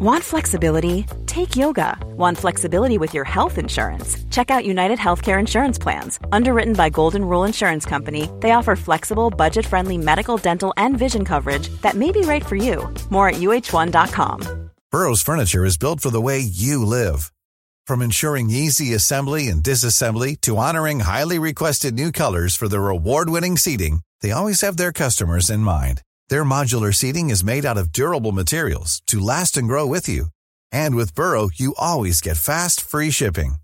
Want flexibility? Take yoga. Want flexibility with your health insurance? Check out United Healthcare Insurance Plans. Underwritten by Golden Rule Insurance Company, they offer flexible, budget friendly medical, dental, and vision coverage that may be right for you. More at uh1.com. Burrow's Furniture is built for the way you live. From ensuring easy assembly and disassembly to honoring highly requested new colors for their award winning seating, they always have their customers in mind. Their modular seating is made out of durable materials to last and grow with you. And with Burrow, you always get fast, free shipping.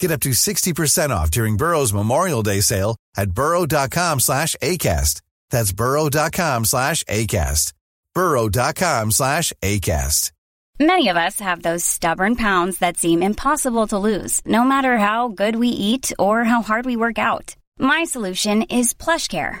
Get up to 60% off during Burrow's Memorial Day sale at burrow.com slash ACAST. That's burrow.com slash ACAST. burrow.com slash ACAST. Many of us have those stubborn pounds that seem impossible to lose, no matter how good we eat or how hard we work out. My solution is PlushCare.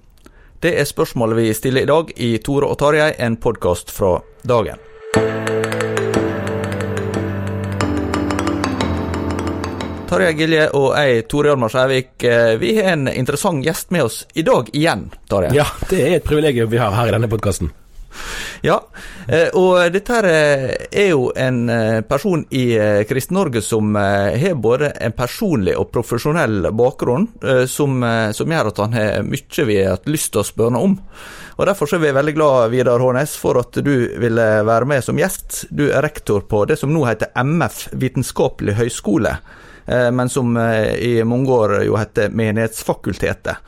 Det er spørsmålet vi stiller i dag i Tore og Tarjei, en podkast fra dagen. Tarjei Gilje og jeg, Tore Hjalmar Skjærvik, eh, vi har en interessant gjest med oss i dag igjen, Tarjei. Ja, det er et privilegium vi har her i denne podkasten. Ja, eh, og dette her eh, er jo en person i Kristen-Norge som har både en personlig og profesjonell bakgrunn, som, som gjør at han har mye vi har lyst til å spørre om. Og Derfor er vi veldig glad Vidar Hånes, for at du ville være med som gjest. Du er rektor på det som nå heter MF vitenskapelig høgskole. Eh, men som eh, i mange år jo heter Menighetsfakultetet.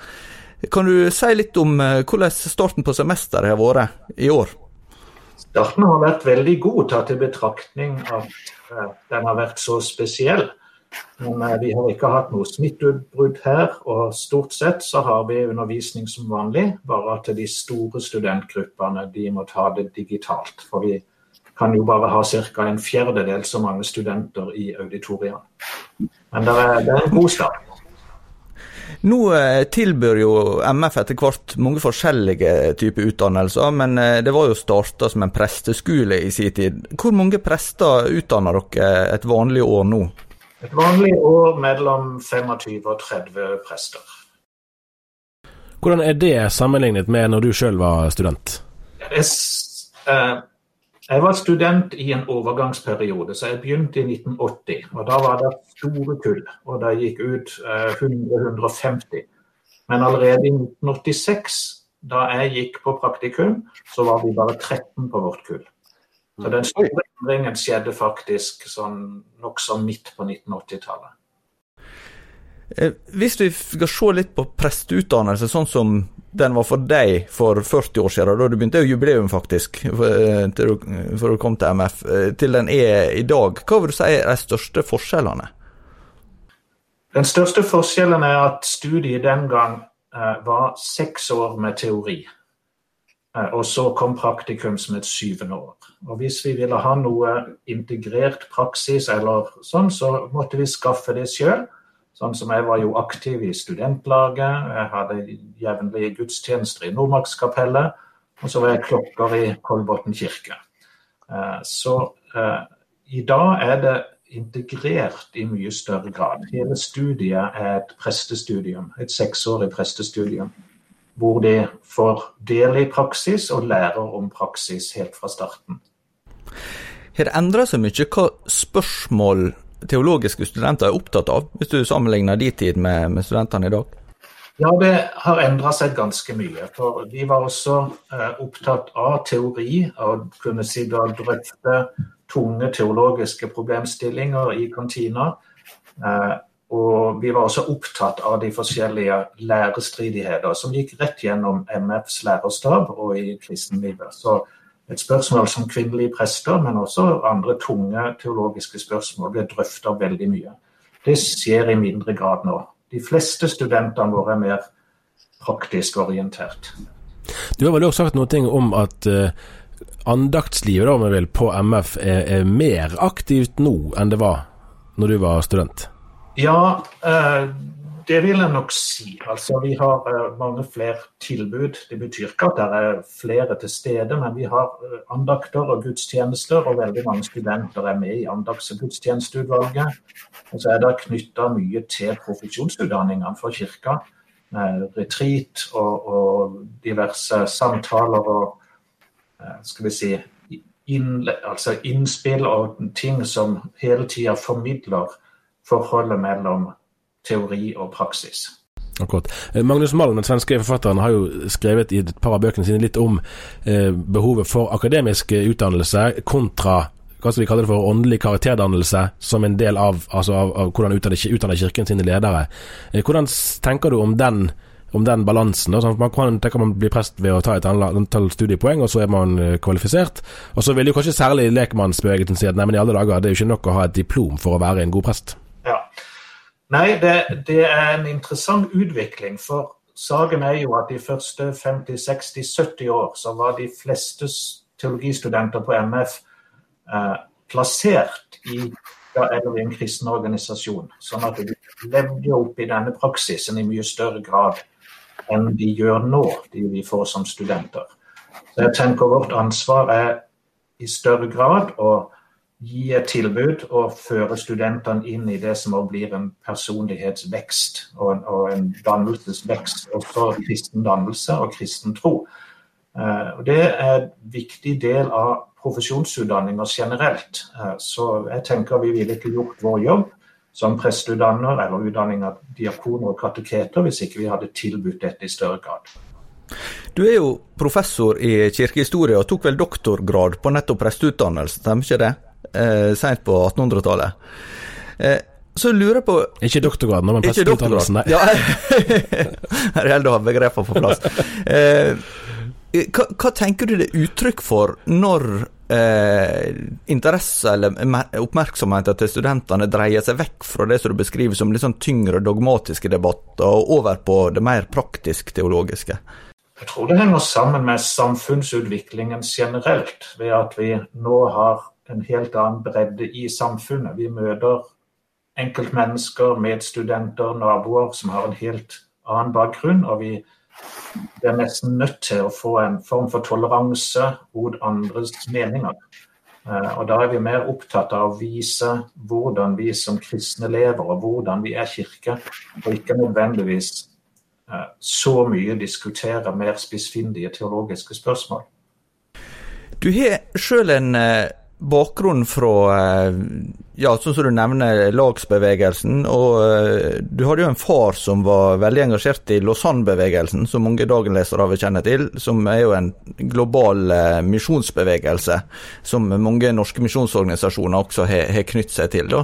Kan du si litt om eh, hvordan starten på semesteret har vært i år? Starten har vært veldig god, tatt i betraktning at den har vært så spesiell. Men vi har ikke hatt noe smitteutbrudd her, og stort sett så har vi undervisning som vanlig, bare at de store studentgruppene de må ta det digitalt. For vi kan jo bare ha ca. en fjerdedel så mange studenter i auditoriene. Men det er en god start. Nå eh, tilbyr jo MF etter hvert mange forskjellige typer utdannelser, men eh, det var jo starta som en presteskole i sin tid. Hvor mange prester utdanner dere et vanlig år nå? Et vanlig år mellom 25 og 30 prester. Hvordan er det sammenlignet med når du sjøl var student? Det er, jeg var student i en overgangsperiode, så jeg begynte i 1980. og Da var det store kull, og det gikk ut 100-150. Eh, Men allerede i 1986, da jeg gikk på praktikum, så var vi bare 13 på vårt kull. Så den store endringen skjedde faktisk sånn nokså midt på 1980-tallet. Eh, hvis vi skal se litt på presteutdannelse, sånn som den var for deg for 40 år siden, da du begynte jo jubileum faktisk, for, du, å komme til MF, eh, til den er i dag. Hva vil du si er de største forskjellene? Den største forskjellen er at studiet den gang eh, var seks år med teori. Eh, og så kom praktikum som et syvende år. Og Hvis vi ville ha noe integrert praksis, eller sånn, så måtte vi skaffe det sjøl. Sånn som Jeg var jo aktiv i studentlaget, jeg hadde jevnlige gudstjenester i Nordmarkskapellet. Og så var jeg klokker i Kolbotn kirke. Eh, så eh, i dag er det integrert i mye større grad. Hele studiet er et prestestudium, et seksårig prestestudium. Hvor de får del i praksis og lærer om praksis helt fra starten. Har det endra seg mye hva spørsmål teologiske studenter er opptatt av, hvis du sammenligner de tid med, med studentene i dag? Ja, det har endra seg ganske mye. For de var også eh, opptatt av teori, og kunne si da drøfte tunge teologiske problemstillinger i kantina. Eh, og vi var også opptatt av de forskjellige lærestridigheter som gikk rett gjennom MFs lærerstab og i kristenlivet. Så et spørsmål som kvinnelige prester, men også andre tunge teologiske spørsmål, blir drøfta veldig mye. Det skjer i mindre grad nå. De fleste studentene våre er mer praktisk orientert. Du har vel også sagt noe om at uh, andaktslivet da, vil, på MF er, er, mer aktivt nå enn det var når du var student? Ja, eh, det vil jeg nok si. Altså, Vi har eh, mange flere tilbud. Det betyr ikke at det er flere til stede, men vi har eh, andakter og gudstjenester, og veldig mange studenter er med i andakts- og gudstjenesteutvalget. Og så er det knytta mye til profesjonsutdanningene for kirka. Retreat og, og, diverse samtaler og skal vi si, inn, altså innspill og ting som hele tida formidler forholdet mellom teori og praksis. Akkurat. Eh, Magnus Malm, den svenske forfatteren, har jo skrevet i et par av bøkene sine litt om eh, behovet for akademisk utdannelse kontra hva skal vi kalle det for åndelig karakterdannelse som en del av, altså av, av hvordan utdanner, utdanner kirken sine ledere. Eh, hvordan tenker du om den, om den balansen? Sånn, man kan tenke man blir prest ved å ta et antall studiepoeng, og så er man eh, kvalifisert. Og så vil jo kanskje særlig lekmannsbevegelsen si at nei, men i alle dager, det er jo ikke nok å ha et diplom for å være en god prest. Ja. Nei, det, det, er en interessant utvikling. For saken er jo at de første 50-60-70 år så var de fleste teologistudenter på MF eh, plassert i ja, eller i en kristen organisasjon. Sånn at de levde opp i denne praksisen i mye større grad enn de gjør nå, de vi får som studenter. Så jeg tenker vårt ansvar er i større grad å gi et tilbud og føre studentene inn i det som blir en personlighetsvekst og en, og en dannelsesvekst. Også kristen dannelse og kristen tro. Uh, det er en viktig del av profesjonsutdanninger generelt. Uh, så jeg tenker vi ville ikke gjort vår jobb som presteutdanner eller utdanning av diakoner og kateketer hvis ikke vi hadde tilbudt dette i større grad. Du er jo professor i kirkehistorie og tok vel doktorgrad på nettopp presteutdannelse, stemmer ikke det? Eh, seint på 1800-tallet. Eh, så lurer jeg på Ikke doktorgraden, men presteutdannelsen, nei. Ja, her gjelder det å ha begrepene på plass. Eh, hva, hva, tenker du det er uttrykk for når eh, interesse eller oppmerksomheten til studentene dreier seg vekk fra det som du beskriver som litt sånn tyngre dogmatiske debatter, og over på det mer praktisk-teologiske? Jeg tror det henger sammen med samfunnsutviklingen generelt, ved at vi nå har en helt annen bredde i samfunnet. Vi møter enkeltmennesker, medstudenter, naboer som har en helt annen bakgrunn. Og vi er nesten nødt til å få en form for toleranse mot andres meninger. Eh, og da er vi mer opptatt av å vise hvordan vi som kristne lever, og hvordan vi er kirke, og ikke nødvendigvis eh, så mye diskutere mer spissfindige teologiske spørsmål. Du har sjøl en eh, bakgrunn fra eh, ja, sånn som du nevner, lagsbevegelsen. Og uh, du hadde jo en far som var veldig engasjert i Lausanne-bevegelsen, som mange dagenlesere vil kjenne til. Som er jo en global uh, misjonsbevegelse, som mange norske misjonsorganisasjoner også har, har knyttet seg til. Da.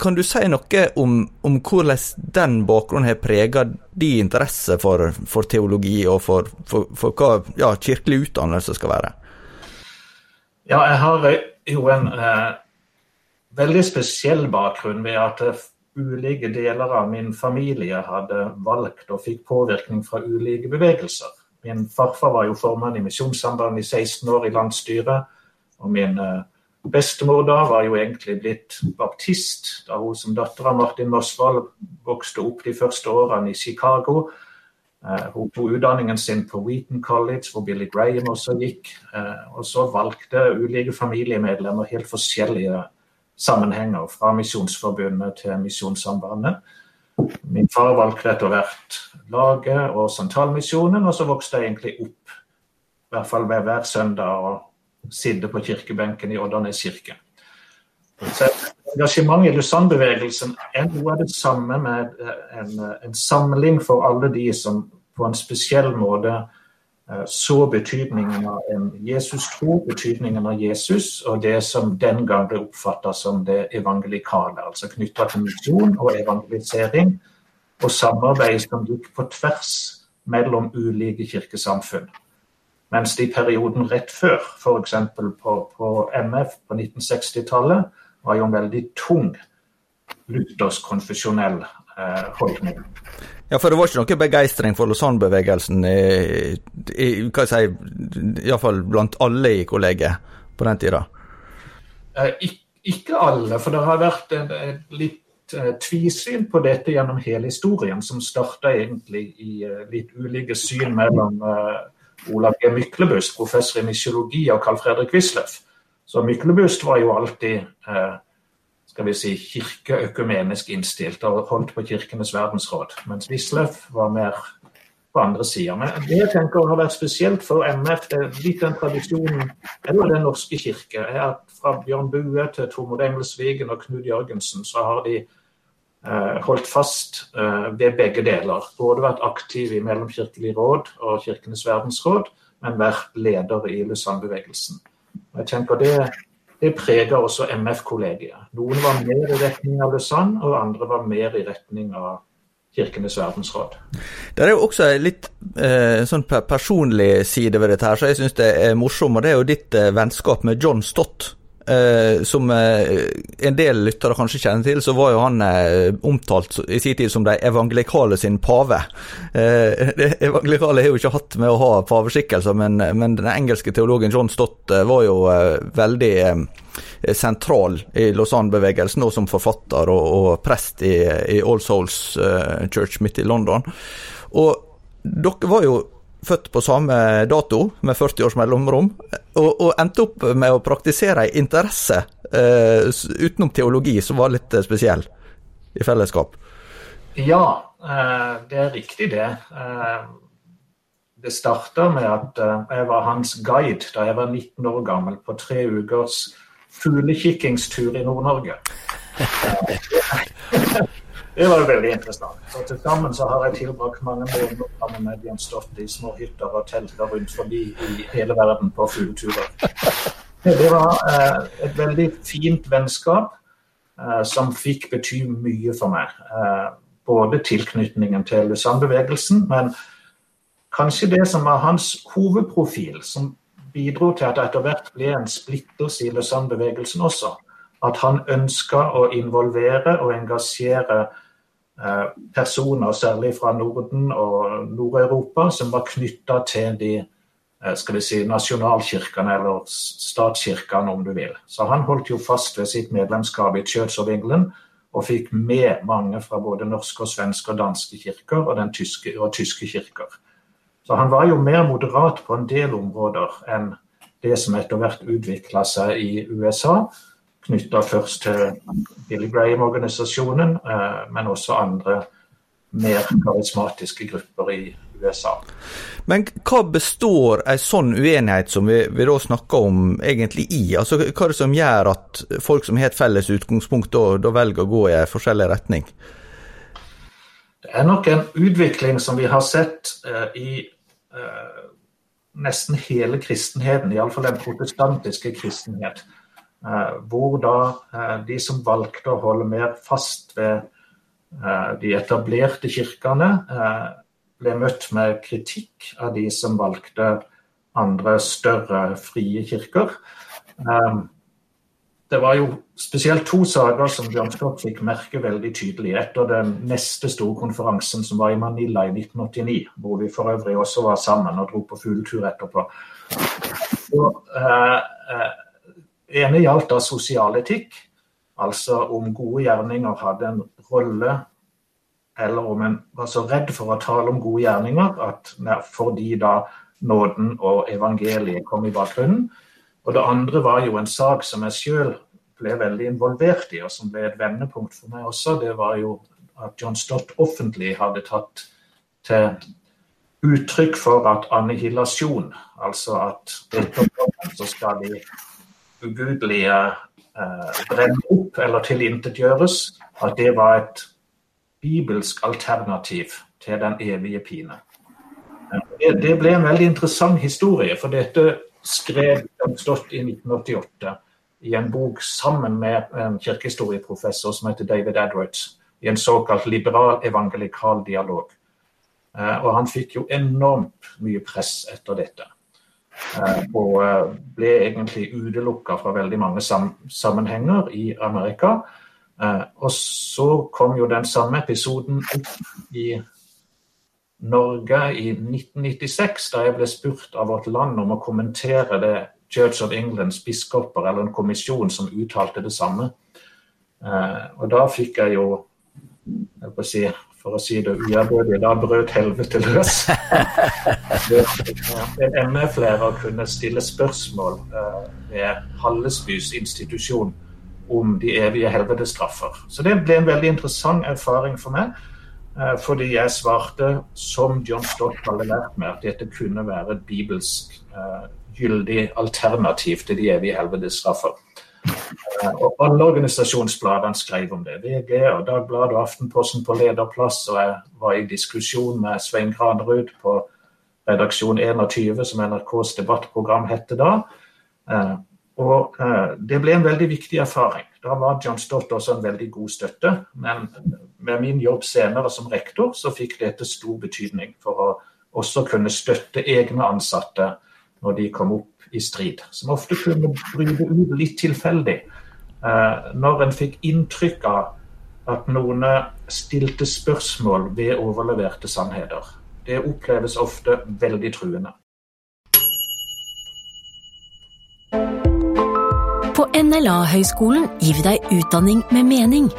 Kan du si noe om, om hvordan den bakgrunnen har preget din interesse for, for, teologi, og for, for, for hva ja, kirkelig utdannelse skal være? Ja, jeg har jo en eh, veldig spesiell bakgrunn ved at eh, ulike deler av min familie hadde valgt og fikk påvirkning fra ulike bevegelser. Min farfar var jo formann i Misjonssambandet i 16 år i landsstyret. Og min eh, bestemor da var jo egentlig blitt baptist da hun som datter av Martin Mosvold vokste opp de første årene i Chicago. Eh, hun tok utdanningen sin på Wheaton College, hvor Billy Graham også gikk. Eh, og så valgte ulike familiemedlemmer helt forskjellige sammenhenger, fra Misjonsforbundet til Misjonssambandet. Min far valgte etter hvert laget og Santalmisjonen, og så vokste jeg egentlig opp, i hvert fall hver søndag, og sitte på kirkebenken i Oddernes kirke. Så Engasjementet i Lausanne-bevegelsen er noe av det samme med en, en, samling for alle de som på en spesiell måte uh, så betydningen av en Jesus-tro, betydningen av Jesus, og det som den gang ble oppfatta som det evangelikale, altså knytta til misjon og evangelisering, og samarbeid som gikk på tvers mellom ulike kirkesamfunn. Mens det i perioden rett før, f.eks. På, på MF på 1960-tallet, var jo en veldig tung luthersk konfesjonell eh, holdning. Ja, for det var ikke noe begeistring for Lausanne-bevegelsen, i, i, hva jeg si, iallfall blant alle i kollegiet på den tida? Eh, ikke alle, for det har vært litt eh, tvisyn på dette gjennom hele historien, som starta egentlig i eh, litt ulike syn mellom Olav G. Myklebust, professor i misiologi, og Carl Fredrik Wisløff. Så Myklebust var jo alltid skal vi si, kirkeøkumenisk innstilt og holdt på Kirkenes verdensråd, mens Wisløff var mer på andre sider. Men det jeg tenker har vært spesielt for MF, det er litt den tradisjonen, eller Den norske kirke, er at fra Bjørn Bue til Tormod Engelsvigen og Knut Jørgensen, så har de eh, holdt fast eh, ved begge deler. Både vært aktiv i Mellomkirkelig råd og Kirkenes verdensråd, men vært leder i Lausanne-bevegelsen. Jeg tenker det, det preger også MF-kollegiet. Noen var mer i retning av Lausanne, og andre var mer i retning av Kirkenes verdensråd. Det er jo også en litt eh, sånn personlig side ved dette her, så jeg syns det er morsomt. Og det er jo ditt eh, vennskap med John Stott. Eh, som uh, en del lyttere kanskje kjenner til, så var jo han uh, omtalt i sin tid som de evangelikale sin pave. Det evangelikale har jo ikke hatt med å ha paveskikkelser, men, men, den engelske teologen John Stott var jo veldig sentral i Lausanne-bevegelsen, og som forfatter og, og prest i, i, All Souls uh, Church midt i London. Og dere var jo født på samme dato, med 40 års mellomrom, og, og endte opp med å praktisere ei interesse uh, utenom teologi som var litt uh, spesiell, i fellesskap. Ja, det er riktig det. Det starta med at jeg var hans guide da jeg var 19 år gammel, på tre ukers fuglekikkingstur i Nord-Norge. Det var veldig interessant. For Til sammen så har jeg tilbrakt mange måneder sammen med Bjørn Stoft i små hytter og telter rundt forbi i hele verden på fugleturer. Det var eh, et veldig fint vennskap eh, som fikk bety mye for meg. Eh, både tilknytningen til Lausanne-bevegelsen, men kanskje det som var hans hovedprofil, som bidro til at det etter hvert ble en splittelse i Lausanne-bevegelsen også. At han ønska å involvere og engasjere personer, særlig fra Norden og Nord-Europa, som var knytta til de eh, skal vi si, nasjonalkirkene, eller statskirkene, om du vil. Så han holdt jo fast ved sitt medlemskap i England, og fikk med mange fra både norske, og svenske og danske kirker og, tyske, og tyske kirker. Så han var jo mer moderat på en del områder enn det som etter hvert utvikla seg i USA. Knytta først til Billy Graham-organisasjonen, eh, men også andre mer karismatiske grupper i USA. Men hva består en sånn uenighet som vi, vi da snakker om egentlig i? Altså, hva er det som gjør at folk som har et felles utgangspunkt, da, da velger å gå i en forskjellig retning? Det er nok en utvikling som vi har sett eh, i eh, nesten hele kristenheten, iallfall den protestantiske kristenhet. Uh, hvor da de som valgte å holde mer fast ved de etablerte kirkene, ble møtt med kritikk av de som valgte andre større frie kirker. Det var jo spesielt to saker som Bjørn Skott fikk merke veldig tydelig etter den neste store konferansen som var i Manila i 1989, hvor vi for øvrig også var sammen og dro på fugletur etterpå. Eh, eh, ene gjaldt da sosialetikk, altså om gode gjerninger hadde en rolle eller om en var så redd for å tale om gode gjerninger at fordi da nåden og evangeliet kom i bakgrunnen, og det andre var jo en sak som jeg sjøl ble veldig involvert i, og som ble et vendepunkt for meg også. Det var jo at John Stott offentlig hadde tatt til uttrykk for at annihilasjon, altså at så skal de ugudelige eh, brenne opp eller tilintetgjøres, at det var et bibelsk alternativ til den evige pine. Det, det ble en veldig interessant historie, for dette skrev Stott i 1988 i en bok sammen med en kirkehistorieprofessor som heter David Edwards, i en såkalt liberal evangelikal dialog. Eh, og han fikk jo enormt mye press etter dette. Eh, og eh, ble egentlig utelukka fra veldig mange sammenhenger i Amerika. Og så kom jo den samme episoden opp i Norge i 1996, da jeg ble spurt av Vårt Land om å kommentere det Church of Englands biskoper eller en kommisjon som uttalte det samme. Og da fikk jeg jo jeg si, for å si det uærbødig, da brøt helvete løs. En MF-lærer kunne stille spørsmål ved Hallesbys institusjon om de evige helvetestraffer. Så det ble en veldig interessant erfaring for meg. Eh, fordi jeg svarte som John Stott hadde lært meg, at dette kunne være et bibelsk uh, gyldig alternativ til de evige helvetesstraffer. Uh, og alle organisasjonsbladene skrev om det. VG og Dagbladet og Aftenposten på lederplass. Og jeg var i diskusjon med Svein Granerud på redaksjon 21, som NRKs debattprogram hette da. Uh, og det ble en veldig viktig erfaring. Da var John Stott også en veldig god støtte. Men med min jobb senere som rektor, så fikk dette stor betydning for å også kunne støtte egne ansatte når de kom opp i strid. Som ofte kunne bryte ut litt tilfeldig. Eh, når en fikk inntrykk av at noen stilte spørsmål ved overleverte sannheter. Det oppleves ofte veldig truende. På NLA-høgskolen gir vi deg utdanning med mening.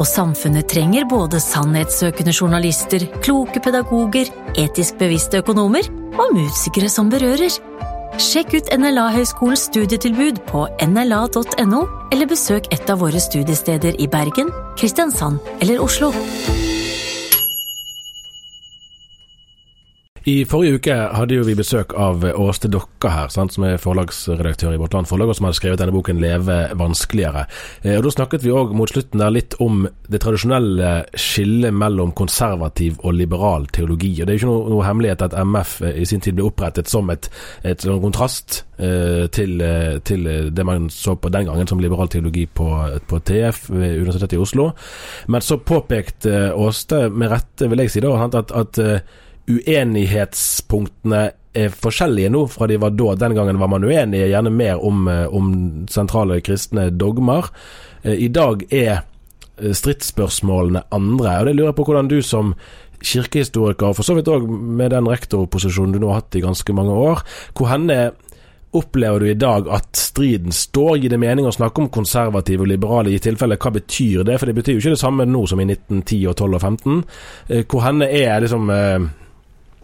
Og samfunnet trenger både sannhetssøkende journalister, kloke pedagoger, etisk bevisste økonomer og musikere som berører. Sjekk ut NLA-høgskolens studietilbud på nla.no, eller besøk et av våre studiesteder i Bergen, Kristiansand eller Oslo. I forrige uke hadde jo vi besøk av Åste Dokka her, sant, som er forlagsredaktør i Vårt Land Forlag, og som hadde skrevet denne boken 'Leve vanskeligere'. Eh, og Da snakket vi òg mot slutten der litt om det tradisjonelle skillet mellom konservativ og liberal teologi. Og Det er jo ikke noe, noe hemmelighet at MF eh, i sin tid ble opprettet som et, et sånn kontrast eh, til, eh, til, det man så på den gangen som liberal teologi på, på TF ved Universitetet i Oslo. Men så påpekte Åste, med rette vil jeg si da, at, at uenighetspunktene er forskjellige nå fra de var da. Den gangen var man uenige gjerne mer om, eh, om sentrale kristne dogmer. Eh, I dag er eh, stridsspørsmålene andre. og det lurer jeg på hvordan du som kirkehistoriker, for så vidt òg med den rektorposisjonen du nå har hatt i ganske mange år, hvor henne opplever du i dag at striden står? Gir det mening å snakke om konservative og liberale i tilfelle? Hva betyr det? For det betyr jo ikke det samme nå som i 1910 og 12 og 15. Hvor henne er liksom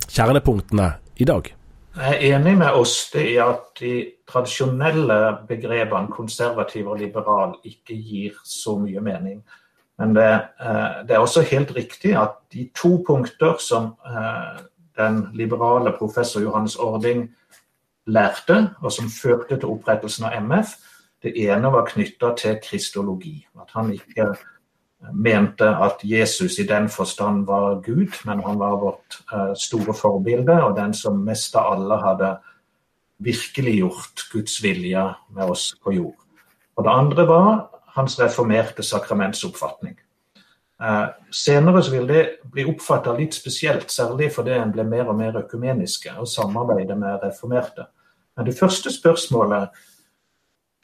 kjernepunktene i dag? Jeg er enig med oss i at de tradisjonelle begrepene konservativ og liberal ikke gir så mye mening. Men det, eh, det, er også helt riktig at de to punkter som eh, den liberale professor Johannes Ording lærte, og som førte til opprettelsen av MF, det ene var knytta til kristologi. At han ikke mente at Jesus i den forstand var Gud, men han var vårt uh, store forbilde, og den som mest av alle hadde virkeliggjort Guds vilje med oss på jord. Og det andre var hans reformerte sakramentsoppfatning. Uh, senere vil det bli oppfatta litt spesielt, særlig fordi en ble mer og mer økumeniske og samarbeidet med reformerte. Men det første spørsmålet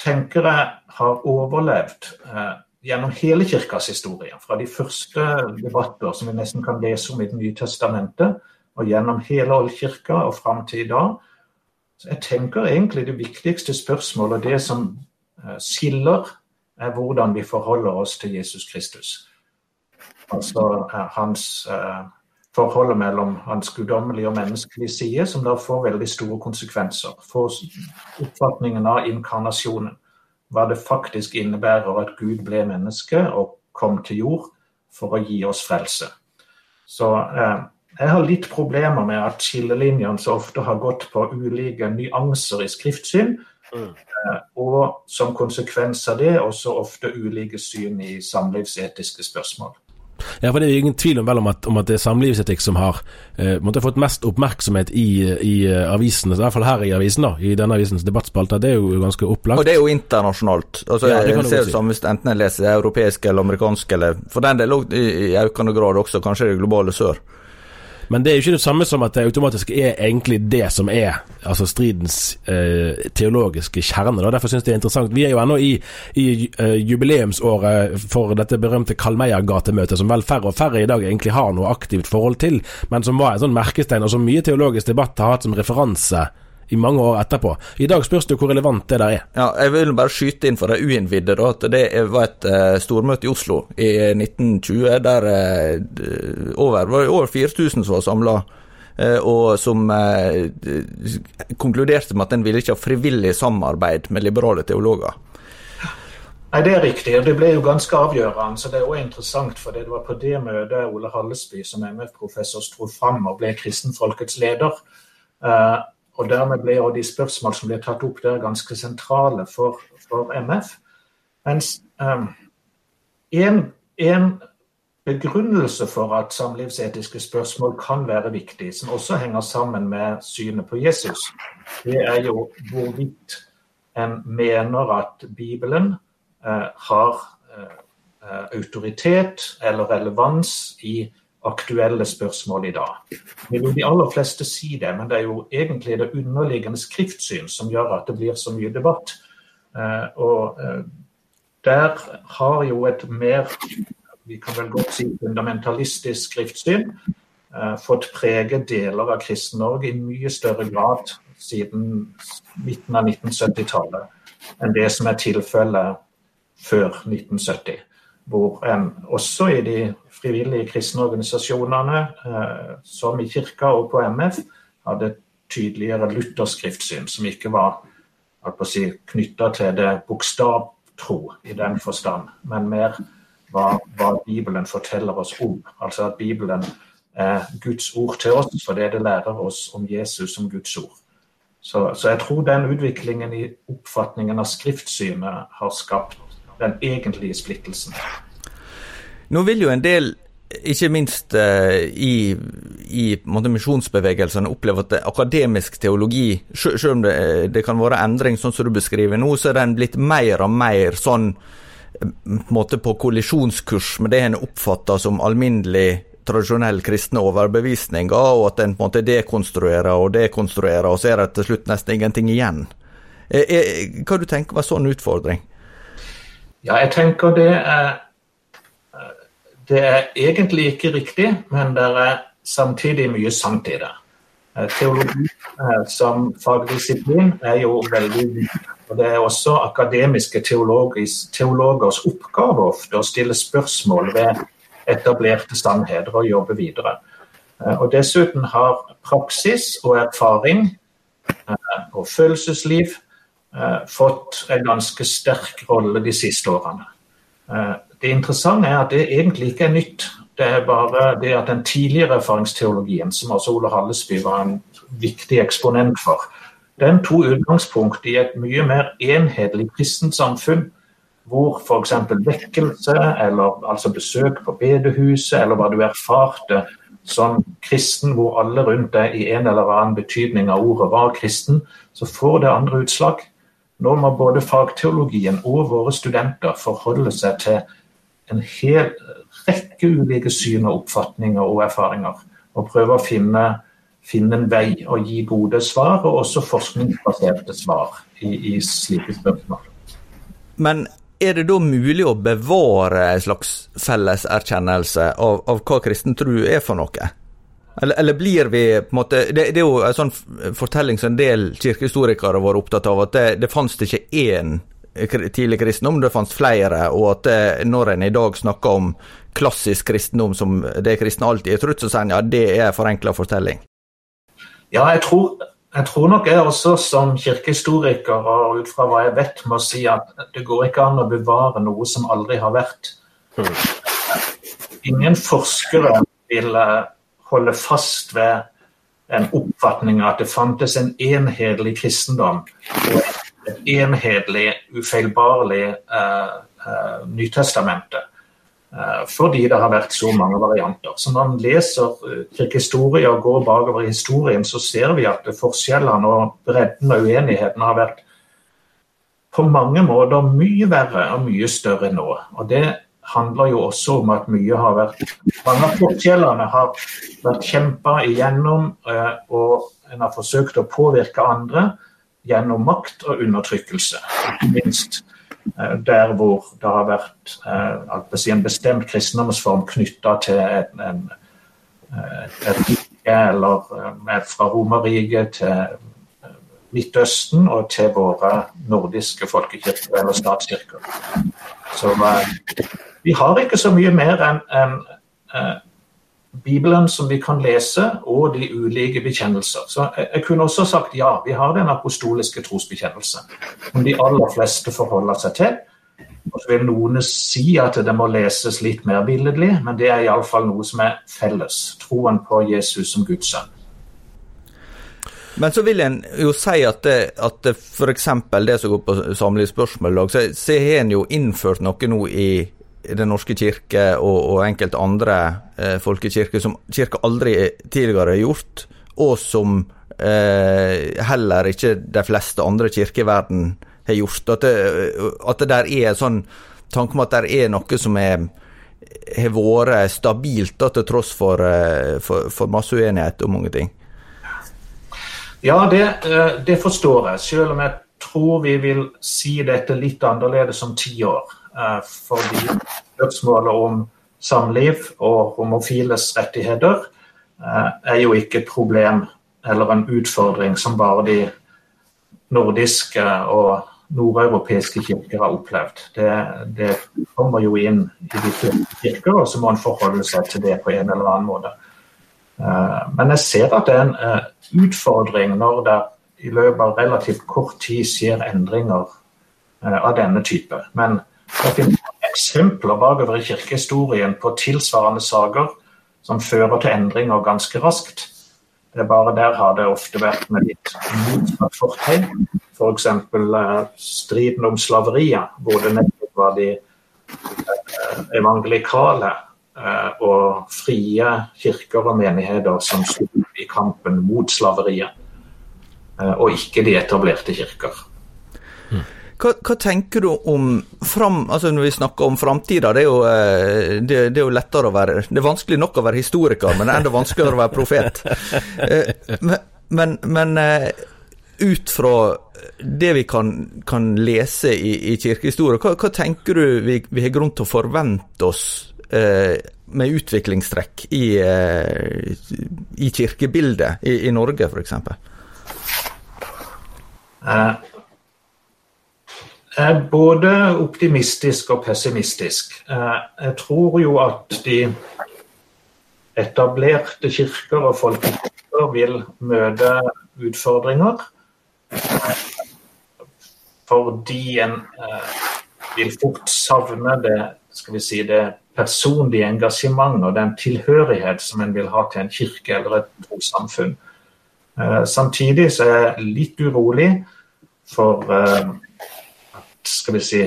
tenker jeg har overlevd uh, gjennom hele kirkas historie. Fra de første debatter som vi nesten kan lese om i Det nye testamentet, og gjennom hele oldkirka og fram til i dag. Så jeg tenker egentlig det viktigste spørsmålet, det som eh, skiller, er hvordan vi forholder oss til Jesus Kristus. Altså eh, hans eh, forholdet mellom hans guddommelige og menneskelige side, som da får veldig store konsekvenser for oppfatningen av inkarnasjonen hva det faktisk innebærer at Gud ble menneske og kom til jord for å gi oss frelse. Så eh, jeg har litt problemer med at skillelinjene så ofte har gått på ulike nyanser i skriftsyn, mm. eh, og som konsekvens av det også ofte ulike syn i samlivsetiske spørsmål. Ja, for Det er ingen tvil om, om, at, om at, det er samlivsetikk som har eh, måtte fått mest oppmerksomhet i, i uh, avisene, i hvert fall her i avisen, da, i denne avisens debattspalte. Det er jo ganske opplagt. Og det er jo internasjonalt. Altså, ja, jeg ser det som hvis enten en leser europeisk eller amerikansk, eller for den del i økende grad også kanskje det globale sør. Men det er jo ikke det samme som at det automatisk er egentlig det som er altså stridens eh, teologiske kjerne. Da. Derfor syns jeg det er interessant. Vi er jo ennå i, i uh, jubileumsåret for dette berømte Karl Meyer-gatemøtet, som vel færre og færre i dag egentlig har noe aktivt forhold til, men som var en sånn merkestein, og som mye teologisk debatt har hatt som referanse i mange år etterpå. I dag spørs det hvor relevant det der er. Ja, jeg vil bare skyte inn for de uinnvidde at det var et uh, stormøte i Oslo i 1920 der uh, over, var over 4000 som var samla. Uh, og som konkluderte med at en ville ikke ha frivillig samarbeid med liberale teologer. Nei, Det er riktig, og det ble jo ganske avgjørende. så Det er også interessant, for det var på det møtet Ole Hallesby som MF-professor sto fram og ble kristenfolkets leder. Uh, og Dermed ble de spørsmål som ble tatt opp der, ganske sentrale for, for MF. Mens um, en, en, begrunnelse for at samlivsetiske spørsmål kan være viktig, som også henger sammen med synet på Jesus, det er jo hvorvidt en mener at Bibelen Eh, har eh, autoritet eller relevans i aktuelle spørsmål i dag. Det vil de aller fleste si det, men det er jo egentlig det underliggende skriftsyn som gjør at det blir så mye debatt. Eh, og der har jo et mer vi kan vel godt si fundamentalistisk skriftsyn fått prege deler av Kristen-Norge i mye større grad siden midten av 1970-tallet enn det som er tilfellet før 1970. Hvor en også i de frivillige kristne organisasjonene, eh, som i kirka og på MF, hadde tydeligere lutherskriftsyn, som ikke var si, knytta til det bokstavtro i den forstand, men mer hva, hva, Bibelen forteller oss om. Altså at Bibelen er Guds ord til oss fordi det lærer oss om Jesus som Guds ord. Så, så jeg tror den utviklingen i oppfatningen av skriftsynet har skapt den egentlige splittelsen. Nå vil jo en del, ikke minst uh, i, i misjonsbevegelsene, oppleve at akademisk teologi, selv om det, det, kan være endring, sånn som du beskriver nå, så er den blitt mer og mer sånn på, måte på kollisjonskurs med det en oppfatter som alminnelig tradisjonell kristne overbevisninger, og at en på en måte dekonstruerer og dekonstruerer, og så er det til slutt nesten ingenting igjen. Hva eh, du tenker en sånn utfordring? Ja, jeg tenker det er Det er egentlig ikke riktig, men det er samtidig mye sant i det. Eh, teologi eh, som fagdisiplin er jo veldig viktig. Og det er også akademiske teologers oppgave ofte å stille spørsmål ved etablerte sannheter og jobbe videre. Eh, og Dessuten har praksis og erfaring og følelsesliv Eh, fått en ganske sterk rolle de siste årene. Eh, det interessante er at det egentlig ikke er nytt. Det er bare det at den tidligere erfaringsteologien, som også Ole Hallesby var en viktig eksponent for, den tok utgangspunkt i et mye mer enhetlig kristent samfunn, hvor f.eks. vekkelse, eller altså besøk på bedehuset, eller hva du erfarte som kristen, hvor alle rundt deg i en eller annen betydning av ordet var kristen, så får det andre utslag. Nå må både fagteologien og våre studenter forholde seg til en hel rekke ulike syn og oppfatninger og erfaringer, og prøve å finne, finne en vei og gi gode svar, og også forskningsbaserte svar i, i slike spørsmål. Men er det da mulig å bevare en slags felles erkjennelse av, av hva kristen tro er for noe? Eller, eller, blir vi på en måte det, det, er jo en sånn fortelling som en del kirkehistorikere har vært opptatt av, at det, det fantes ikke én tidlig kristendom, det fantes flere, og at det, når en i dag snakker om klassisk kristendom som det kristne alltid er trodd, så sier en ja, det er en forenkla fortelling. Ja, jeg tror, jeg tror, nok jeg også som kirkehistoriker og ut fra hva jeg vet, må si at det går ikke an å bevare noe som aldri har vært. Hmm. Ingen forskere vil holde fast ved en oppfatning av at det fantes en enhetlig kristendom og et enhetlig, ufeilbarlig uh, uh, Nytestamente. Uh, fordi det har vært så mange varianter. Så Når man leser kirkehistorie og går bakover i historien, så ser vi at forskjellene og bredden og uenigheten har vært på mange måter mye verre og mye større nå. Og Det handler jo også om at mye har vært Mange av forskjellene har vært kjempa igjennom, eh, og en har forsøkt å påvirke andre gjennom makt og undertrykkelse. Ikke minst eh, der hvor det har vært eh, en bestemt kristendomsform knytta til en, et rike, eller fra Romerriket til Midtøsten og til våre nordiske folkekirker eller statskirker. Så vi har ikke så mye mer enn en, eh, Bibelen som vi kan lese, og de ulike bekjennelser. Så jeg, jeg, kunne også sagt ja, vi har den apostoliske trosbekjennelse, som de aller fleste forholder seg til. Og så vil noen si at det må leses litt mer billedlig, men det er iallfall noe som er felles. Troen på Jesus som Guds sønn. Men så vil en jo si at, det, at f.eks. det som går på samlivsspørsmål, så har en jo innført noe nå i Den norske kirke og, og enkelte andre eh, folkekirker som kirka aldri tidligere har gjort, og som eh, heller ikke de fleste andre kirker i verden har gjort. At det, at det der er sånn tanke om at det er noe som er har vært stabilt da, til tross for, eh, for, for masse uenighet om mange ting. Ja, det, eh, det, forstår jeg, selv om jeg tror vi vil si dette litt annerledes om ti år. Eh, fordi spørsmålet om samliv og homofiles rettigheter eh, er jo ikke et problem eller en utfordring som bare de nordiske og nordeuropeiske kirker har opplevd. Det, det, kommer jo inn i de kirker, og så må en forholde seg til det på en eller annen måte. Men jeg ser at det er en utfordring når det i løpet av relativt kort tid skjer endringer eh, av denne type. Men det finnes eksempler bakover i kirkehistorien på tilsvarende saker som fører til endringer ganske raskt. Det er bare der har det ofte vært med litt motsatt fortegn. F.eks. For eh, striden om slaveriet, hvor det nettopp var de eh, evangelikale og frie kirker og menigheter som sto i kampen mot slaveriet, eh, og ikke de etablerte kirker. Hva, hva, tenker du om fram, altså når vi snakker om framtida? Det, eh, det, det, er jo lettere å være Det er vanskelig nok å være historiker, men det er enda vanskeligere å være profet. Eh, men, men, men ut fra det vi kan, kan lese i, i kirkehistorie, hva, hva, tenker du vi, vi har grunn til å forvente oss eh, med utviklingstrekk i, eh, i kirkebildet i, i Norge, f.eks.? Både optimistisk og pessimistisk. Eh, jeg tror jo at de etablerte kirker og folkekirker vil møte utfordringer. Fordi en vil fort savne det, skal vi si, det personlige engasjement og den tilhørighet som en vil ha til en kirke eller et trossamfunn. Eh, samtidig så er jeg litt urolig for eh, skal vi si,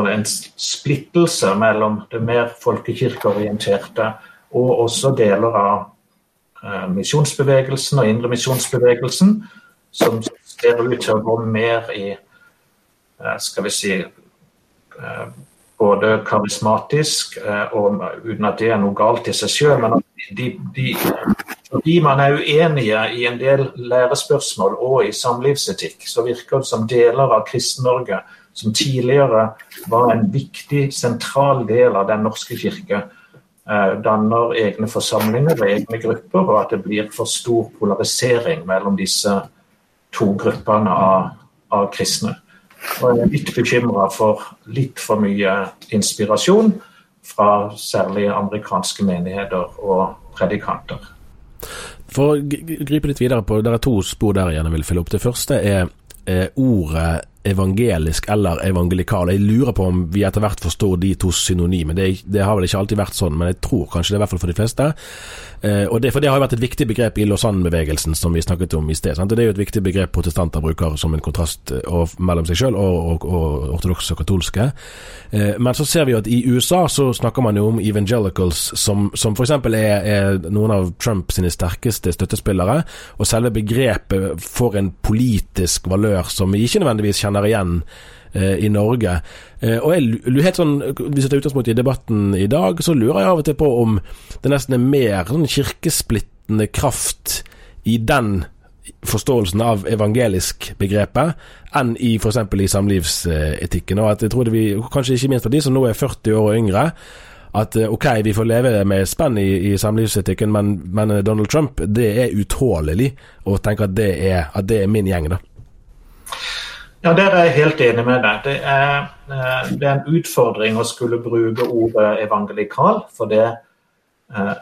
en splittelse mellom det mer folkekirkeorienterte og også deler av eh, misjonsbevegelsen og indremisjonsbevegelsen, som ser ut til å gå mer i skal vi si både karismatisk, eh, og uten at det er noe galt i seg sjøl, men de, de, fordi man er uenige i en del lærespørsmål og i samlivsetikk, så virker det som deler av Kristen-Norge, som tidligere var en viktig, sentral del av Den norske kirke, eh, danner egne forsamlinger og egne grupper, og at det blir for stor polarisering mellom disse to gruppene av, av kristne. Og jeg er litt bekymra for litt for mye inspirasjon fra særlig amerikanske menigheter og predikanter. For å gripe litt videre på, Det er to spor der jeg vil fylle opp. Det første er, er ordet evangelisk eller evangelikal. Jeg lurer på om vi etter hvert forstår de to synonyme. Det, det, har vel ikke alltid vært sånn, men jeg tror kanskje det er i hvert fall for de fleste. Eh, og det, for det har jo vært et viktig begrep i Lausanne-bevegelsen, som vi snakket om i sted. Sant? Det er jo et viktig begrep protestanter bruker som en kontrast eh, og, mellom seg selv og, og, og ortodokse og katolske. Eh, men så ser vi jo at i USA så snakker man jo om evangelicals, som, som f.eks. Er, er noen av Trump sine sterkeste støttespillere. Og selve begrepet får en politisk valør som vi ikke nødvendigvis kjenner kjenner igjen eh, i Norge. Eh, og jeg, helt sånn, Hvis jeg tar utgangspunkt i debatten i dag, så lurer jeg av og til på om det nesten er mer sånn kirkesplittende kraft i den forståelsen av evangelisk begrepet enn i f.eks. i samlivsetikken. Og at jeg tror det vi, Kanskje ikke minst for de som nå er 40 år og yngre, at eh, ok, vi får leve med spenn i, i samlivsetikken, men, men, Donald Trump, det er utålelig å tenke at det er, at det er min gjeng, da. Ja, Der er jeg helt enig med deg. Det er, eh, det er en utfordring å skulle bruke ordet evangelikal. For det, eh,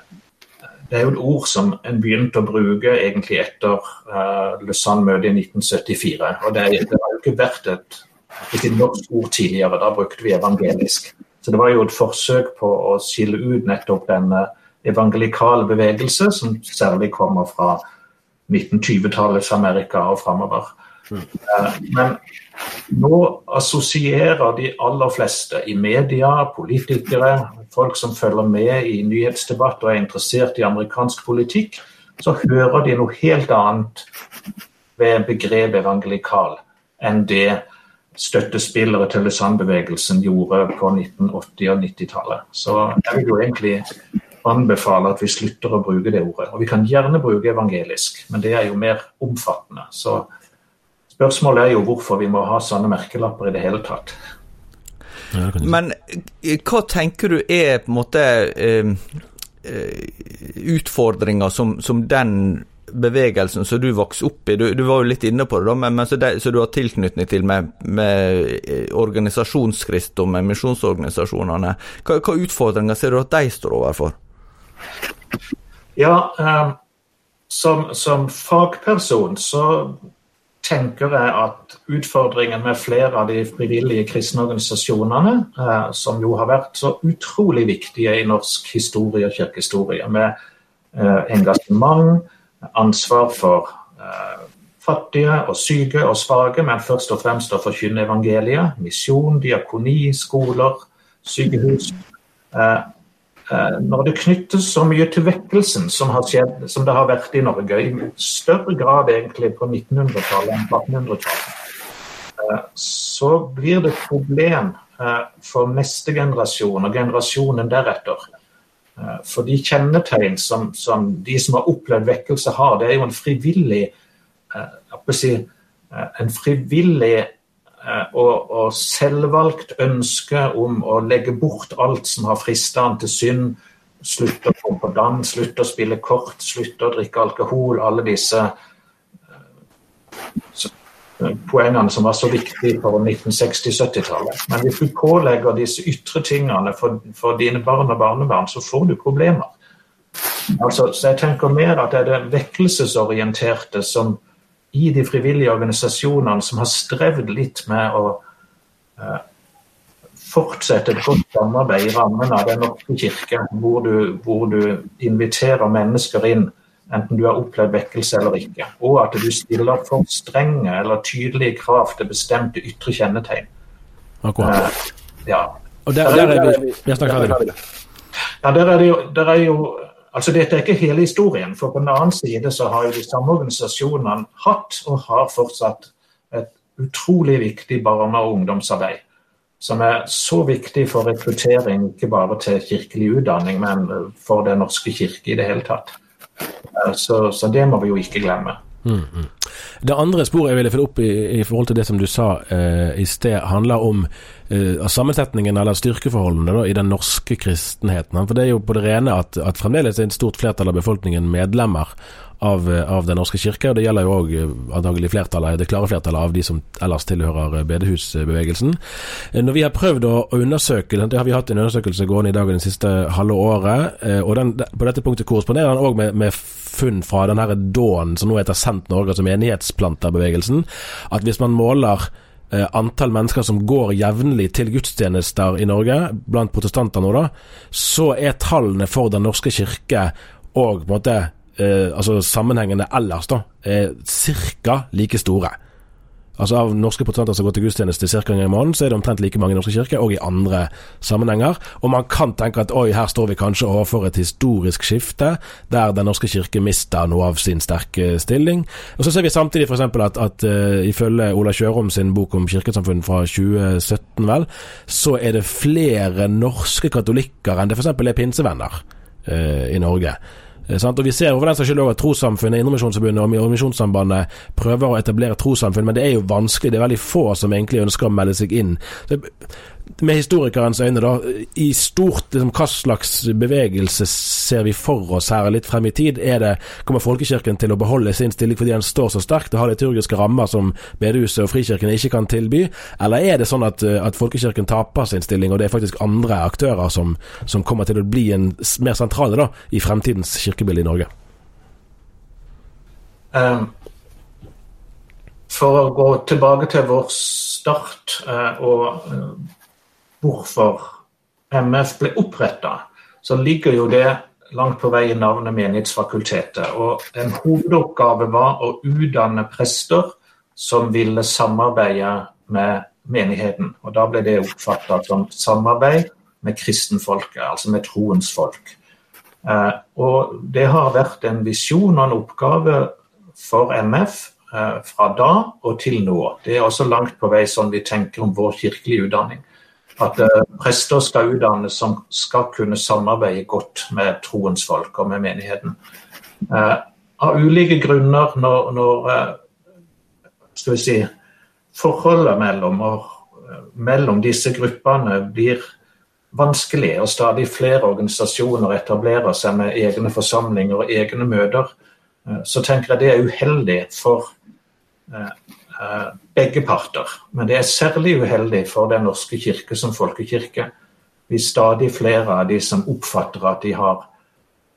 det er jo et ord som en begynte å bruke egentlig etter uh, Lausanne-møtet i 1974. Og det, det, har jo ikke vært et, et norsk ord tidligere. Da brukte vi evangelisk. Så det var jo et forsøk på å skille ut nettopp denne evangelikale bevegelse, som særlig kommer fra 1920-tallets Amerika og framover. Eh, men nå assosierer de aller fleste i media, politikere, folk som følger med i nyhetsdebatt og er interessert i amerikansk politikk, så hører de noe helt annet ved begrepet evangelikal enn det støttespillere til Lausanne-bevegelsen gjorde på 1980- og 90-tallet. Så jeg vil jo egentlig anbefale at vi slutter å bruke det ordet. Og vi kan gjerne bruke evangelisk, men det er jo mer omfattende. Så Spørsmålet er jo hvorfor vi må ha sånne merkelapper i det hele tatt. Men eh, hva tenker du er på en måte eh, eh, utfordringer som, som, den bevegelsen som du vokste opp i, du, du var jo litt inne på det, da, men, men så, det, så, du har tilknytning til med, med eh, og med misjonsorganisasjonene. Hva, hva, utfordringer ser du at de står overfor? Ja, eh, som, som fagperson så tenker jeg at utfordringen med flere av de frivillige kristne organisasjonene, eh, som jo har vært så utrolig viktige i norsk historie og kirkehistorie, med eh, engasjement, ansvar for eh, fattige og syke og svake, men først og fremst å forkynne evangeliet, misjon, diakoni, skoler, sykehus. Eh, når det knyttes så mye til vekkelsen som, skjedd, som det har vært i Norge, i større grad egentlig på 1900-tallet enn på 1800-tallet, eh, så blir det et problem eh, for neste generasjon og generasjonen deretter. For de kjennetegn som, som de som har opplevd vekkelse har, det er jo en frivillig, si, en frivillig og, og, selvvalgt ønske om å legge bort alt som har frista han til synd. Slutte å gå på dans, slutte å spille kort, slutte å drikke alkohol. Alle disse eh, poengene som var så viktige for 1960-70-tallet. Men hvis du pålegger disse ytre tingene for, for, dine barn og barnebarn, så får du problemer. Altså, så jeg tenker mer at det er det vekkelsesorienterte som i de frivillige organisasjonene som har strevd litt med å eh, fortsette et godt samarbeid i rammen av Den norske kirke, hvor du, hvor du, inviterer mennesker inn, enten du har opplevd vekkelse eller ikke. Og at du stiller for strenge eller tydelige krav til bestemte ytre kjennetegn. Akkurat. Eh, ja. Og der, der, er vi, vi Ja, der er det jo, der er jo Altså Dette er ikke hele historien, for på den annen side så har jo de samme organisasjonene hatt og har fortsatt et utrolig viktig barne- og ungdomsarbeid. Som er så viktig for rekruttering, ikke bare til kirkelig utdanning, men for Den norske kirke i det hele tatt. Eh, så, så det må vi jo ikke glemme. Mm, -hmm. Det andre sporet jeg ville følge opp i, i, forhold til det som du sa eh, i sted, handler om eh, sammensetningen eller styrkeforholdene da, i den norske kristenheten. For det er jo på det rene at, at fremdeles er et stort flertall av befolkningen medlemmer av, eh, av Den norske kirke. og Det gjelder jo òg eh, antagelig flertallet, det klare flertallet av de som ellers tilhører eh, bedehusbevegelsen. Når vi har prøvd å, undersøke, det har vi hatt en undersøkelse gående i dag det siste halve året, og den, på dette punktet korresponderer den òg med, med funn fra den her DAAN, som nå heter Sendt Norge, altså menighetsplanterbevegelsen, at hvis man måler antall mennesker som går jevnlig til gudstjenester i Norge, blant protestanter nå, da, så er tallene for Den norske kirke og på en måte eh, altså sammenhengene ellers da, er ca. like store. Altså Av norske protestanter som går til gudstjeneste ca. en gang i måneden, så er det omtrent like mange i norske kirker, og i andre sammenhenger. Og man kan tenke at oi, her står vi kanskje overfor et historisk skifte, der Den norske kirke mister noe av sin sterke stilling. Og Så ser vi samtidig f.eks. at, at uh, ifølge Ola Kjørom sin bok om kirkesamfunn fra 2017, vel, så er det flere norske katolikker enn det f.eks. er pinsevenner uh, i Norge. Eh, og Vi ser over den saks skyld at trossamfunnet, Indremisjonsforbundet og Misjonssambandet prøver å etablere trossamfunn, men det er jo vanskelig. Det er veldig få som egentlig ønsker å melde seg inn. Så med historikerens øyne, da, i stort, liksom, hva slags bevegelse ser vi for oss her litt frem i tid? Er det, Kommer Folkekirken til å beholde sin stilling fordi den står så sterkt og har liturgiske rammer som bedehuset og Frikirken ikke kan tilby, eller er det sånn at, at Folkekirken taper sin stilling, og det er faktisk andre aktører som, som kommer til å bli en, mer sentrale da, i fremtidens kirkebilde i Norge? Um, for å gå tilbake til vår start uh, og uh, hvorfor MF ble oppretta, så ligger jo det langt på vei i navnet Menighetsfakultetet. Og en hovedoppgave var å utdanne prester som ville samarbeide med menigheten. Og da ble det oppfatta som samarbeid med kristenfolket, altså med troens folk. Eh, og det har vært en visjon og en oppgave for MF eh, fra da og til nå. Det er også langt på vei sånn vi tenker om vår kirkelige utdanning at uh, prester skal utdannes som skal kunne samarbeide godt med troens folk og med menigheten. Uh, av ulike grunner, når, når uh, skal vi si, forholdet mellom, mellom disse gruppene blir vanskelig, og stadig flere organisasjoner etablerer seg med egne forsamlinger og egne møter, så tenker jeg det er uheldig for Eh, begge parter. Men det er særlig uheldig for Den norske kirke som folkekirke hvis stadig flere av de som oppfatter at de har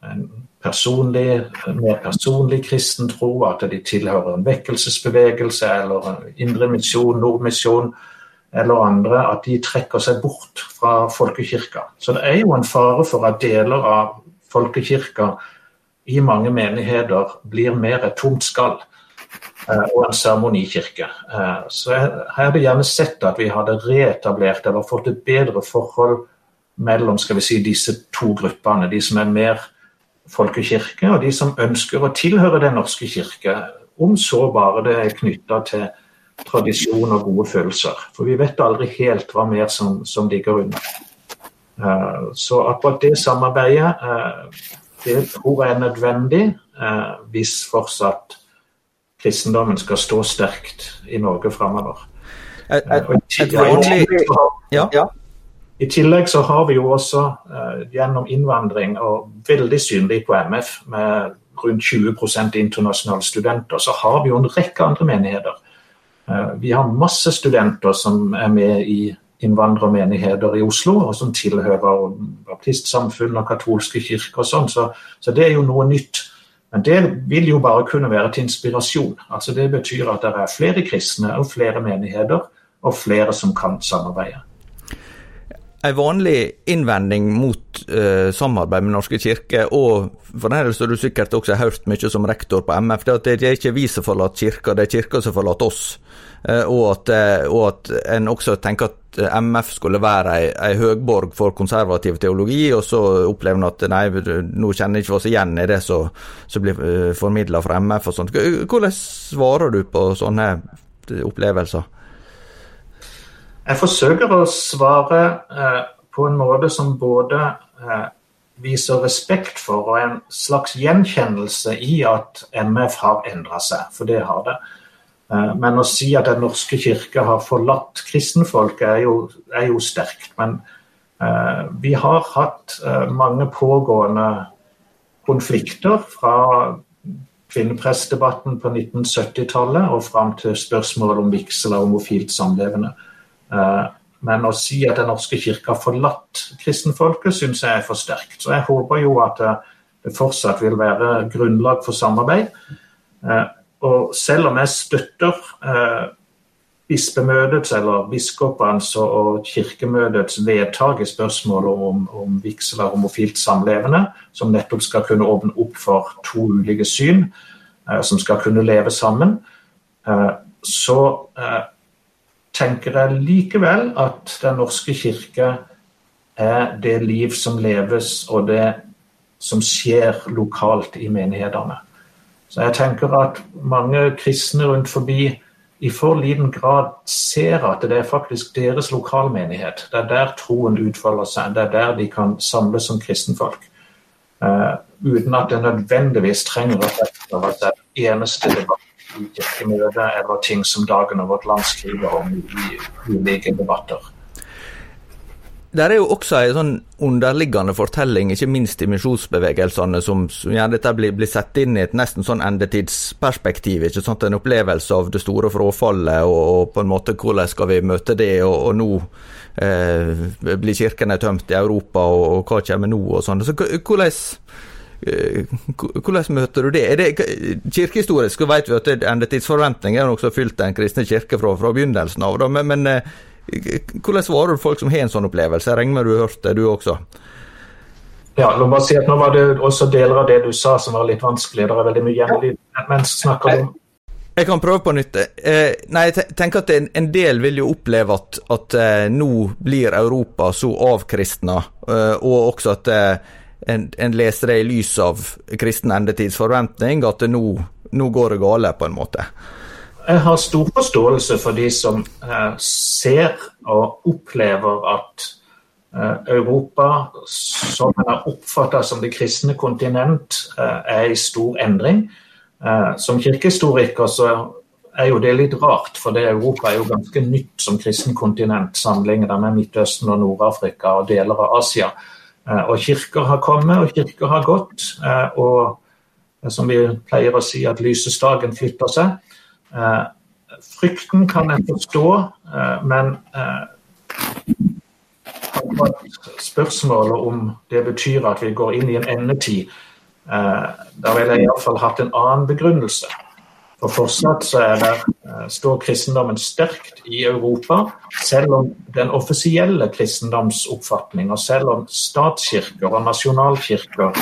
en personlig, mer personlig kristen tro, at de tilhører en vekkelsesbevegelse eller en indremisjon, nordmisjon eller andre, at de trekker seg bort fra folkekirka. Så det er jo en fare for at deler av folkekirka i mange menigheter blir mer et tomt skall. Eh, og en seremonikirke. Eh, så jeg hadde gjerne sett at vi hadde reetablert eller fått et bedre forhold mellom skal vi si, disse to gruppene. De som er mer folkekirke, og de som ønsker å tilhøre Den norske kirke. Om så bare det er knytta til tradisjon og gode følelser. For vi vet aldri helt hva mer som, som ligger under. Eh, så akkurat det samarbeidet det tror jeg er nødvendig hvis fortsatt kristendommen skal stå sterkt i Norge framover. I tillegg så har vi jo også uh, gjennom innvandring og veldig synlig på MF med rundt 20% internasjonale studenter, så har vi jo en rekke andre menigheter. Uh, vi har masse studenter som er med i innvandrermenigheter i Oslo, og som tilhører baptistsamfunn og katolske kirker og sånn. Så, så det er jo noe nytt. Men det vil jo bare kunne være til inspirasjon. Altså Det betyr at det er flere kristne og flere menigheter, og flere som kan samarbeide. En vanlig innvending mot uh, samarbeid med Norske kirke, og for den har du sikkert også hørt mye som rektor på MF, det er at det er ikke vi som forlater kirka, det er kirka som forlater oss. Uh, og, at, uh, og, at, en også tenker at MF skulle være ei, ei høgborg for konservativ teologi, og så opplever en at nei, nå kjenner ikke oss igjen i det som, blir formidla fra MF og sånt. Hvordan svarer du på sånne opplevelser? Jeg forsøker å svare eh, på en måte som både eh, viser respekt for og en slags gjenkjennelse i at MF har endra seg, for det har det. Eh, men å si at Den norske kirke har forlatt kristenfolket, er er jo sterkt. Men eh, vi har hatt eh, mange pågående konflikter fra kvinneprestdebatten på 1970-tallet og fram til spørsmålet om vigsel av homofilt samlevende. Eh, men å si at Den norske kirke har forlatt kristenfolket, syns jeg er for sterkt. Så jeg håper jo at eh, det fortsatt vil være grunnlag for samarbeid. Eh, og selv om jeg støtter bispemøtets eller biskopenes og kirkemøtets vedtak i spørsmålet om, om vigsel av homofilt samlevende, som nettopp skal kunne åpne opp for to ulike syn som skal kunne leve sammen, så tenker jeg likevel at Den norske kirke er det liv som leves, og det som skjer lokalt i menighetene. Så jeg tenker at mange kristne rundt forbi i for liten grad ser at det er faktisk deres lokalmenighet. Det er der troen utfolder seg. Det er der de kan samles som kristenfolk. Uh, uten at det nødvendigvis trenger å være at det eneste debatt i kirkemøtet eller ting som Dagen og Vårt Land skriver om i ulike debatter. Det er jo også en sånn underliggende fortelling, ikke minst i misjonsbevegelsene, som, som gjerne dette blir, blir, sett inn i et nesten sånn endetidsperspektiv. ikke sant, En opplevelse av det store frafallet, og, og, på en måte hvordan skal vi møte det, og, og nå eh, blir kirkene tømt i Europa, og, og hva kommer nå, og sånn. Så hvordan eh, hvordan møter du det? Er det kirkehistorisk vet vi at endetidsforventninger er nokså fylt den kristne kirke fra, fra begynnelsen av, men, men eh, hvordan svarer du folk som har en sånn opplevelse? Jeg regner med du har hørt det, du også? Ja, la meg si at Nå var det også deler av det du sa som var litt vanskelig. Det er veldig mye gjenlyd. Men snakker du jeg kan prøve på nytt. Eh, nei, jeg tenker at en, en, del vil jo oppleve at, at eh, nå blir Europa så avkristna, eh, og også at eh, en, en, leser det i lys av kristen endetidsforventning, at nå, nå går det gale, på en måte jeg har stor forståelse for de som eh, ser og opplever at eh, Europa, som en har oppfatta som det kristne kontinent, eh, er i stor endring. Eh, som kirkehistoriker så er jo det litt rart, for det Europa er jo ganske nytt som kristen kontinent sammenlignet med Midtøsten og Nord-Afrika og deler av Asia. Eh, og kirker har kommet, og kirker har gått. Eh, og som vi pleier å si, at lysestaken flytter seg. Eh, frykten kan jeg forstå, eh, men eh, spørsmålet om det betyr at vi går inn i en endetid, da ville jeg iallfall hatt en annen begrunnelse. For fortsatt så det, står kristendommen sterkt i Europa, selv om den offisielle kristendomsoppfatning, og selv om statskirker og nasjonalkirker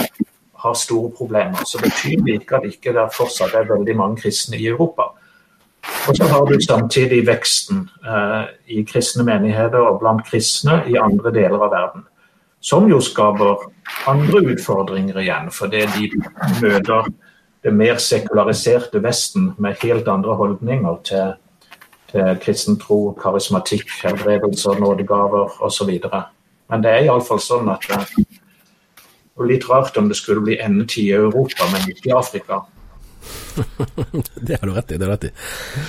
har store problemer, så betyr det ikke at ikke det fortsatt er veldig mange kristne i Europa. Og så har du samtidig veksten eh, i kristne menigheter og blant kristne i andre deler av verden. Som jo skaper andre utfordringer igjen, fordi de møter det mer sekulariserte Vesten med helt andre holdninger til, til kristen tro, karismatikk, helbredelser, nådegaver osv. Men det er iallfall sånn at det er litt rart om det skulle bli endetid i Europa, men ikke i Afrika. det har du rett i. det har du rett i.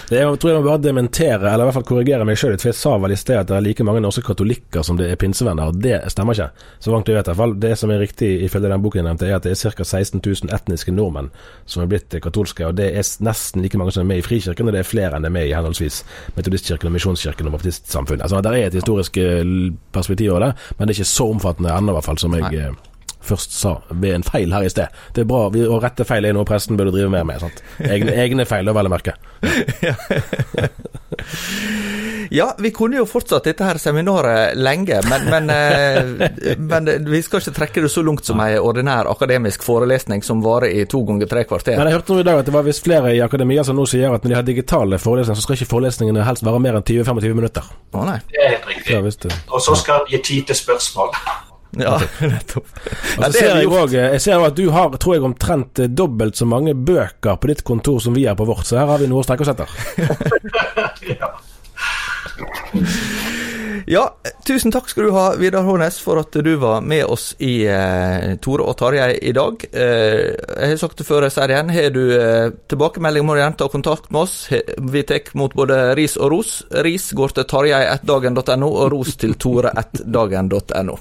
Det jeg tror jeg må bare dementere, eller i hvert fall korrigere meg sjøl litt, for jeg sa vel i sted at det er like mange norske katolikker som det er pinsevenner. og Det stemmer ikke, så langt jeg vet. i hvert fall. Det som er riktig ifølge den boken jeg nevnte, er at det er ca. 16 000 etniske nordmenn som er blitt katolske. og Det er nesten like mange som er med i Frikirken, og det er flere enn det er med i henholdsvis Metodistkirken og Misjonskirken og Baptistsamfunnet. Altså, det er et historisk eh, perspektiv over det, men det er ikke så omfattende ennå, i hvert fall, som jeg Nei eh, først sa ved en feil her i sted. Det er bra, bra, Å rette feil er noe presten burde drive mer med. Sant? Egne, egne feil, vel å merke. ja, vi kunne jo fortsatt dette her seminaret lenge, men, men, eh, men, vi skal ikke trekke det så langt som en ordinær akademisk forelesning som varer i to ganger tre kvarter. Men jeg hørte nå i dag at det var visst flere i akademia som nå sier at når de har digitale forelesninger, så skal ikke forelesningene helst være mer enn 20-25 minutter. Å nei. Det er helt riktig. Og så skal de gi tid til spørsmål. Ja, nettopp. Ja, det ser jeg, også, jeg ser at du har tror jeg, omtrent eh, dobbelt så mange bøker på ditt kontor som vi har på vårt, så her har vi noe å strekke oss etter. ja. ja, tusen takk skal du ha, Vidar Hånes, for at du var med oss i eh, Tore og Tarjei i dag. Eh, jeg har sagt det før, jeg sier det igjen. Har du eh, tilbakemelding, må du gjerne ta kontakt med oss. Vi tar mot både ris og ros. Ris går til tarjei1dagen.no, og ros til tore1dagen.no.